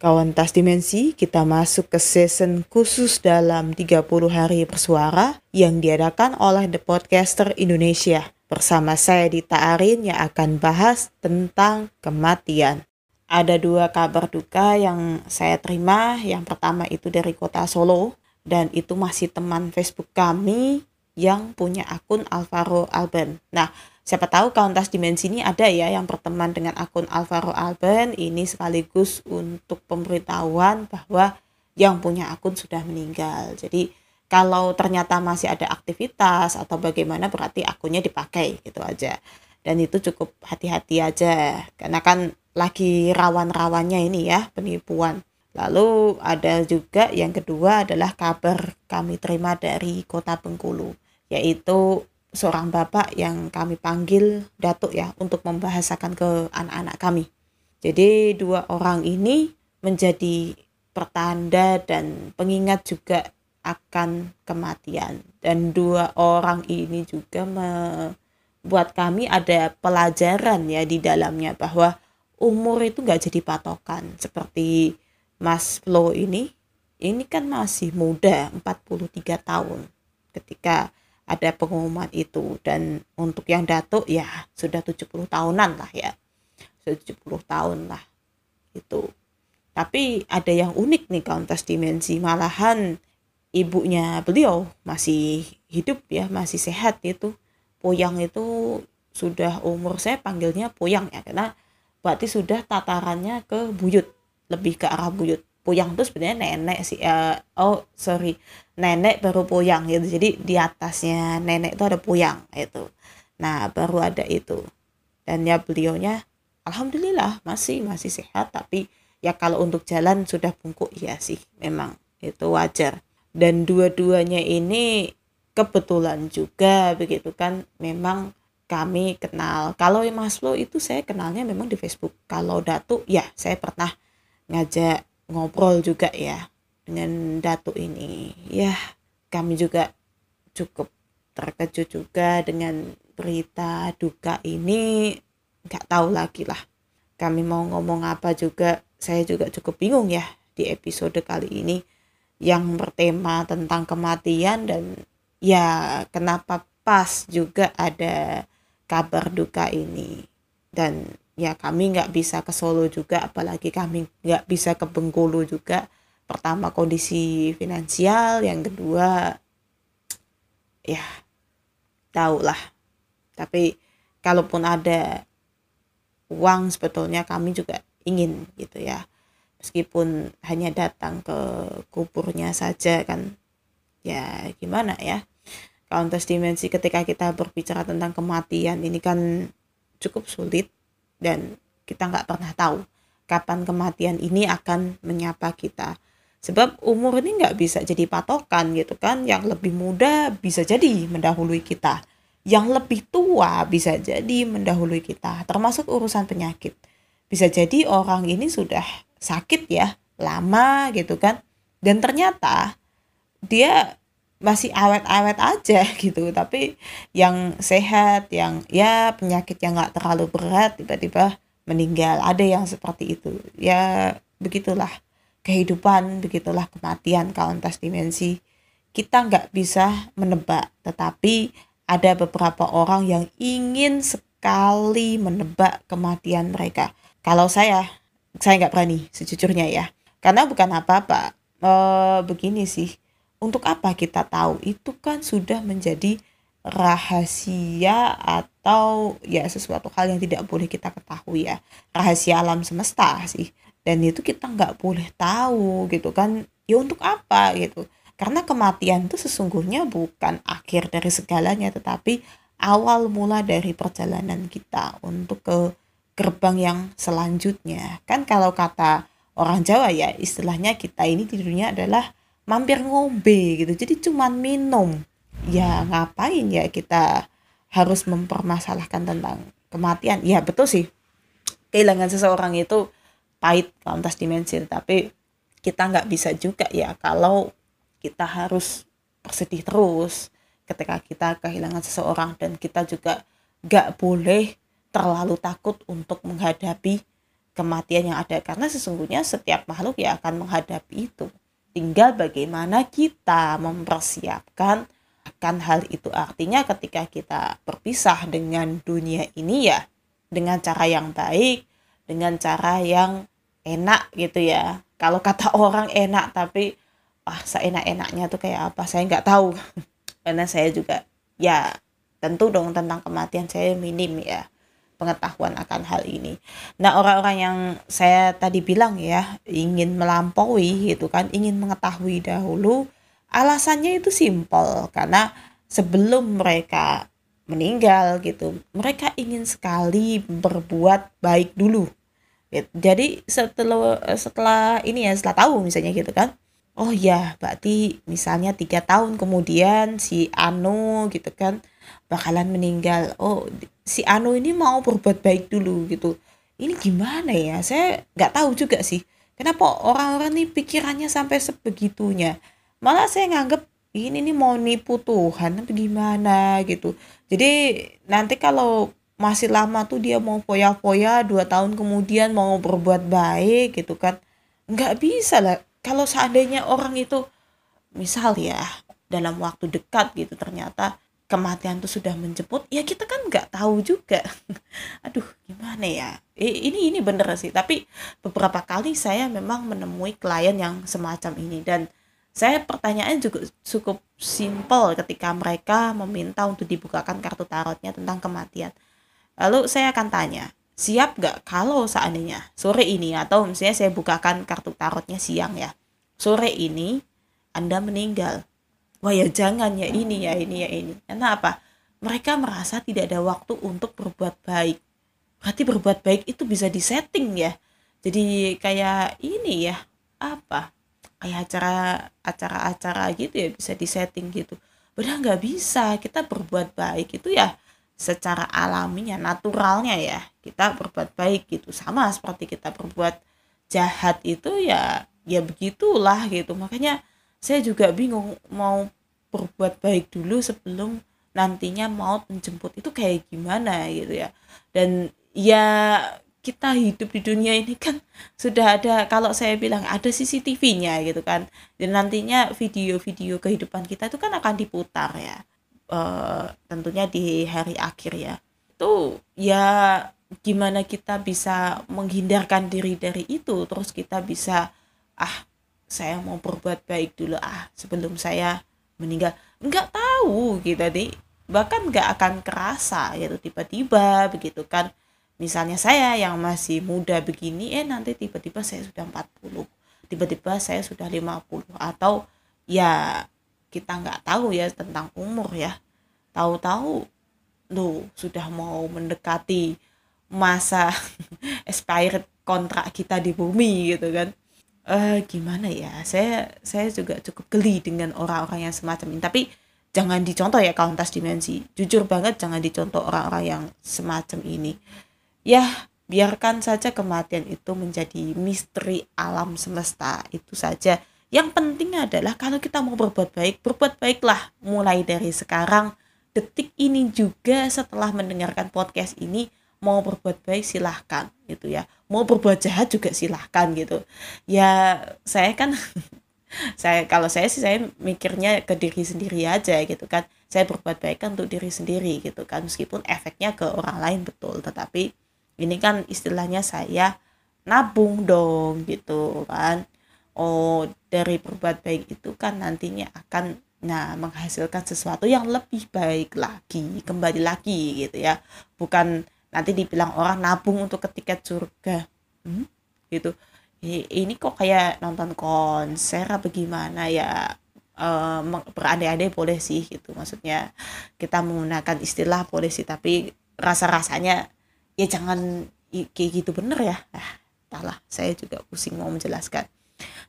Kawan Tas Dimensi, kita masuk ke season khusus dalam 30 hari bersuara yang diadakan oleh The Podcaster Indonesia. Bersama saya Dita Arin yang akan bahas tentang kematian. Ada dua kabar duka yang saya terima. Yang pertama itu dari kota Solo dan itu masih teman Facebook kami yang punya akun Alvaro Alben. Nah, siapa tahu Kauntas Dimensi ini ada ya yang berteman dengan akun Alvaro Alben ini sekaligus untuk pemberitahuan bahwa yang punya akun sudah meninggal. Jadi kalau ternyata masih ada aktivitas atau bagaimana berarti akunnya dipakai gitu aja. Dan itu cukup hati-hati aja karena kan lagi rawan-rawannya ini ya penipuan. Lalu ada juga yang kedua adalah kabar kami terima dari Kota Bengkulu yaitu seorang bapak yang kami panggil Datuk ya untuk membahasakan ke anak-anak kami. Jadi dua orang ini menjadi pertanda dan pengingat juga akan kematian. Dan dua orang ini juga membuat kami ada pelajaran ya di dalamnya bahwa umur itu nggak jadi patokan. Seperti Mas Flo ini ini kan masih muda 43 tahun. Ketika ada pengumuman itu. Dan untuk yang datuk ya sudah 70 tahunan lah ya. Sudah 70 tahun lah itu. Tapi ada yang unik nih Countess Dimensi. Malahan ibunya beliau masih hidup ya masih sehat itu. Poyang itu sudah umur saya panggilnya Poyang ya karena berarti sudah tatarannya ke buyut lebih ke arah buyut Puyang tuh sebenarnya nenek sih uh, oh sorry nenek baru puyang gitu. Jadi di atasnya nenek itu ada puyang itu nah baru ada itu. Dan ya beliaunya alhamdulillah masih masih sehat. Tapi ya kalau untuk jalan sudah bungkuk. Ya sih memang itu wajar. Dan dua-duanya ini kebetulan juga begitu kan. Memang kami kenal. Kalau Mas Lo itu saya kenalnya memang di Facebook. Kalau Datu ya saya pernah ngajak ngobrol juga ya dengan Datuk ini. Ya, kami juga cukup terkejut juga dengan berita duka ini. Nggak tahu lagi lah. Kami mau ngomong apa juga, saya juga cukup bingung ya di episode kali ini yang bertema tentang kematian dan ya kenapa pas juga ada kabar duka ini dan ya kami nggak bisa ke Solo juga apalagi kami nggak bisa ke Bengkulu juga. Pertama kondisi finansial yang kedua ya tahu lah tapi kalaupun ada uang sebetulnya kami juga ingin gitu ya. Meskipun hanya datang ke kuburnya saja kan ya gimana ya. Countess dimensi ketika kita berbicara tentang kematian ini kan cukup sulit dan kita nggak pernah tahu kapan kematian ini akan menyapa kita. Sebab umur ini nggak bisa jadi patokan gitu kan. Yang lebih muda bisa jadi mendahului kita. Yang lebih tua bisa jadi mendahului kita. Termasuk urusan penyakit. Bisa jadi orang ini sudah sakit ya lama gitu kan. Dan ternyata dia masih awet-awet aja gitu. Tapi yang sehat yang ya penyakit yang nggak terlalu berat tiba-tiba meninggal. Ada yang seperti itu. Ya begitulah kehidupan begitulah kematian kauntas dimensi. Kita nggak bisa menebak tetapi ada beberapa orang yang ingin sekali menebak kematian mereka. Kalau saya saya nggak berani sejujurnya ya. Karena bukan apa-apa. E, begini sih untuk apa kita tahu? Itu kan sudah menjadi rahasia atau ya sesuatu hal yang tidak boleh kita ketahui ya. Rahasia alam semesta sih. Dan itu kita nggak boleh tahu gitu kan. Ya untuk apa gitu? Karena kematian itu sesungguhnya bukan akhir dari segalanya tetapi awal mula dari perjalanan kita untuk ke gerbang yang selanjutnya. Kan kalau kata orang Jawa ya istilahnya kita ini tidurnya adalah mampir ngombe gitu. Jadi cuman minum. Ya ngapain ya kita harus mempermasalahkan tentang kematian? Ya betul sih. Kehilangan seseorang itu pahit lantas dimensi. Tapi kita nggak bisa juga ya kalau kita harus bersedih terus ketika kita kehilangan seseorang. Dan kita juga nggak boleh terlalu takut untuk menghadapi kematian yang ada. Karena sesungguhnya setiap makhluk ya akan menghadapi itu tinggal bagaimana kita mempersiapkan akan hal itu. Artinya ketika kita berpisah dengan dunia ini ya dengan cara yang baik dengan cara yang enak gitu ya. Kalau kata orang enak tapi ah seenak-enaknya tuh kayak apa? Saya nggak tahu. Karena saya juga ya tentu dong tentang kematian saya minim ya pengetahuan akan hal ini. Nah, orang-orang yang saya tadi bilang ya, ingin melampaui gitu kan, ingin mengetahui dahulu, alasannya itu simpel karena sebelum mereka meninggal gitu, mereka ingin sekali berbuat baik dulu. Gitu. Jadi setelah setelah ini ya, setelah tahu misalnya gitu kan, oh ya berarti misalnya tiga tahun kemudian si Anu gitu kan bakalan meninggal. Oh si Anu ini mau berbuat baik dulu gitu. Ini gimana ya? Saya nggak tahu juga sih. Kenapa orang-orang nih pikirannya sampai sebegitunya? Malah saya nganggep ini nih mau nipu Tuhan atau gimana gitu. Jadi nanti kalau masih lama tuh dia mau foya-foya dua tahun kemudian mau berbuat baik gitu kan. Nggak bisa lah. Kalau seandainya orang itu misal ya dalam waktu dekat gitu ternyata kematian itu sudah menjemput ya kita kan nggak tahu juga. Aduh gimana ya? Ini ini bener sih tapi beberapa kali saya memang menemui klien yang semacam ini. Dan saya pertanyaannya juga cukup simpel ketika mereka meminta untuk dibukakan kartu tarotnya tentang kematian. Lalu saya akan tanya siap nggak kalau seandainya sore ini atau misalnya saya bukakan kartu tarotnya siang ya sore ini anda meninggal wah ya jangan ya ini ya ini ya ini. Karena apa? Mereka merasa tidak ada waktu untuk berbuat baik. Berarti berbuat baik itu bisa disetting ya. Jadi kayak ini ya apa? Kayak acara acara-acara gitu ya bisa disetting gitu. Padahal nggak bisa. Kita berbuat baik itu ya secara alaminya naturalnya ya. Kita berbuat baik gitu. Sama seperti kita berbuat jahat itu ya ya begitulah gitu. Makanya saya juga bingung mau berbuat baik dulu sebelum nantinya maut menjemput. Itu kayak gimana gitu ya? Dan ya kita hidup di dunia ini kan sudah ada kalau saya bilang ada CCTV-nya gitu kan. Dan nantinya video-video kehidupan kita itu kan akan diputar ya. E, tentunya di hari akhir ya. Itu ya gimana kita bisa menghindarkan diri dari itu? Terus kita bisa ah saya mau berbuat baik dulu ah sebelum saya meninggal. Nggak tahu gitu nih bahkan nggak akan kerasa gitu tiba-tiba begitu kan. Misalnya saya yang masih muda begini eh nanti tiba-tiba saya sudah 40 tiba-tiba saya sudah 50 atau ya kita nggak tahu ya tentang umur ya. Tahu-tahu lo sudah mau mendekati masa expired kontrak kita di bumi gitu kan uh, gimana ya? Saya saya juga cukup geli dengan orang-orang yang semacam ini. Tapi jangan dicontoh ya kauntas dimensi. Jujur banget jangan dicontoh orang-orang yang semacam ini. Ya biarkan saja kematian itu menjadi misteri alam semesta itu saja. Yang penting adalah kalau kita mau berbuat baik berbuat baiklah mulai dari sekarang. Detik ini juga setelah mendengarkan podcast ini mau berbuat baik silahkan gitu ya. Mau berbuat jahat juga silahkan gitu. Ya saya kan saya kalau saya sih saya mikirnya ke diri sendiri aja gitu kan. Saya berbuat baik kan untuk diri sendiri gitu kan. Meskipun efeknya ke orang lain betul. Tetapi ini kan istilahnya saya nabung dong gitu kan. Oh dari berbuat baik itu kan nantinya akan nah menghasilkan sesuatu yang lebih baik lagi kembali lagi gitu ya. Bukan nanti dibilang orang nabung untuk ketiket surga. Hmm? gitu. Ini kok kayak nonton konser apa gimana ya? Uh, berandai-andai boleh sih gitu. Maksudnya kita menggunakan istilah boleh sih tapi rasa-rasanya ya jangan kayak gitu bener ya. Ah entahlah saya juga pusing mau menjelaskan.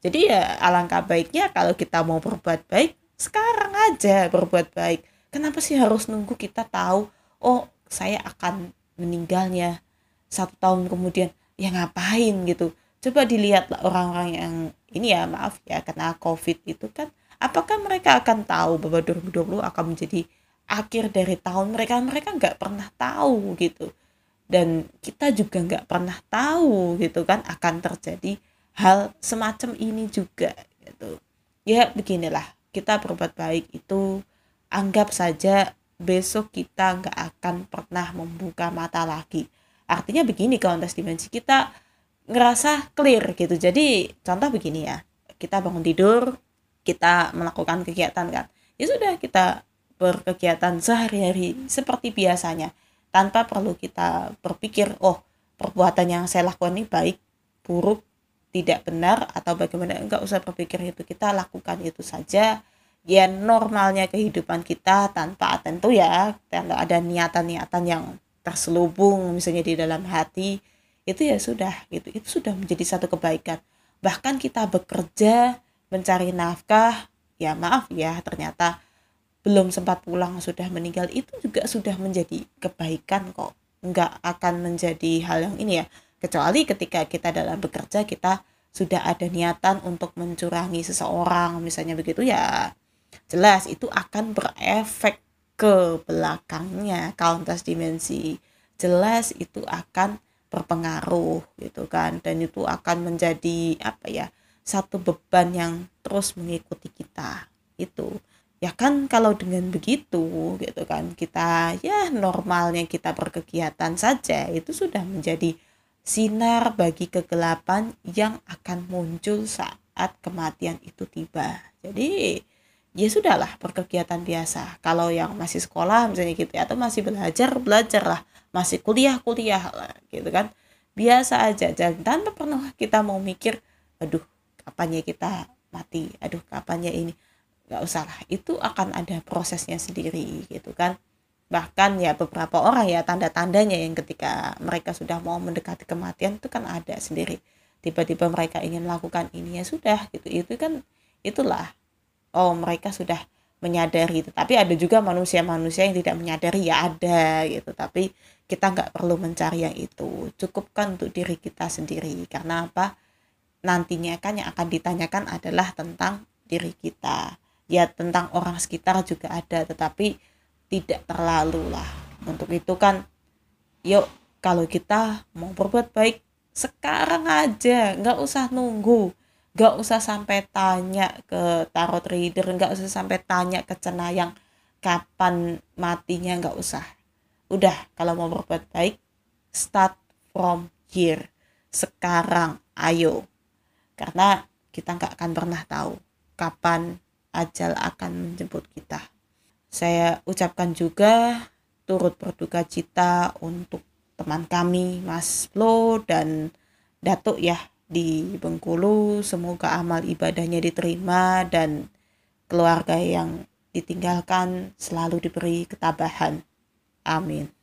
Jadi ya alangkah baiknya kalau kita mau berbuat baik sekarang aja berbuat baik. Kenapa sih harus nunggu kita tahu oh saya akan meninggalnya satu tahun kemudian ya ngapain gitu? Coba dilihat orang-orang yang ini ya maaf ya kena covid itu kan apakah mereka akan tahu bahwa 2020 akan menjadi akhir dari tahun mereka? Mereka nggak pernah tahu gitu. Dan kita juga nggak pernah tahu gitu kan akan terjadi hal semacam ini juga gitu. Ya beginilah kita berbuat baik itu anggap saja besok kita nggak akan pernah membuka mata lagi. Artinya begini kontes dimensi kita ngerasa clear gitu. Jadi contoh begini ya. Kita bangun tidur kita melakukan kegiatan kan. Ya sudah kita berkegiatan sehari-hari seperti biasanya. Tanpa perlu kita berpikir oh perbuatan yang saya lakukan ini baik buruk tidak benar atau bagaimana. Enggak usah berpikir itu. Kita lakukan itu saja ya normalnya kehidupan kita tanpa tentu ya kalau ada niatan-niatan yang terselubung misalnya di dalam hati itu ya sudah gitu itu sudah menjadi satu kebaikan. Bahkan kita bekerja mencari nafkah ya maaf ya ternyata belum sempat pulang sudah meninggal itu juga sudah menjadi kebaikan kok. Nggak akan menjadi hal yang ini ya. Kecuali ketika kita dalam bekerja kita sudah ada niatan untuk mencurangi seseorang misalnya begitu ya jelas itu akan berefek ke belakangnya. Countess dimensi. Jelas itu akan berpengaruh gitu kan. Dan itu akan menjadi apa ya satu beban yang terus mengikuti kita. Itu. Ya kan kalau dengan begitu gitu kan kita ya normalnya kita berkegiatan saja itu sudah menjadi sinar bagi kegelapan yang akan muncul saat kematian itu tiba. Jadi ya sudahlah berkegiatan biasa. Kalau yang masih sekolah misalnya gitu ya, atau masih belajar belajar lah masih kuliah kuliah lah gitu kan. Biasa aja. Dan tanpa pernah kita mau mikir aduh kapannya kita mati? Aduh kapannya ini? Nggak usah lah. Itu akan ada prosesnya sendiri gitu kan. Bahkan ya beberapa orang ya tanda-tandanya yang ketika mereka sudah mau mendekati kematian itu kan ada sendiri. Tiba-tiba mereka ingin melakukan ini ya sudah gitu. Itu kan itulah oh mereka sudah menyadari. Tapi ada juga manusia-manusia yang tidak menyadari ya ada gitu. Tapi kita nggak perlu mencari yang itu. Cukupkan untuk diri kita sendiri. Karena apa? Nantinya kan yang akan ditanyakan adalah tentang diri kita. Ya tentang orang sekitar juga ada tetapi tidak terlalu lah. Untuk itu kan yuk kalau kita mau berbuat baik sekarang aja. Nggak usah nunggu nggak usah sampai tanya ke tarot reader nggak usah sampai tanya ke cenayang kapan matinya nggak usah. Udah kalau mau berbuat baik start from here. Sekarang ayo. Karena kita nggak akan pernah tahu kapan ajal akan menjemput kita. Saya ucapkan juga turut berduka cita untuk teman kami Mas Flo dan Datuk ya di Bengkulu. Semoga amal ibadahnya diterima dan keluarga yang ditinggalkan selalu diberi ketabahan. Amin.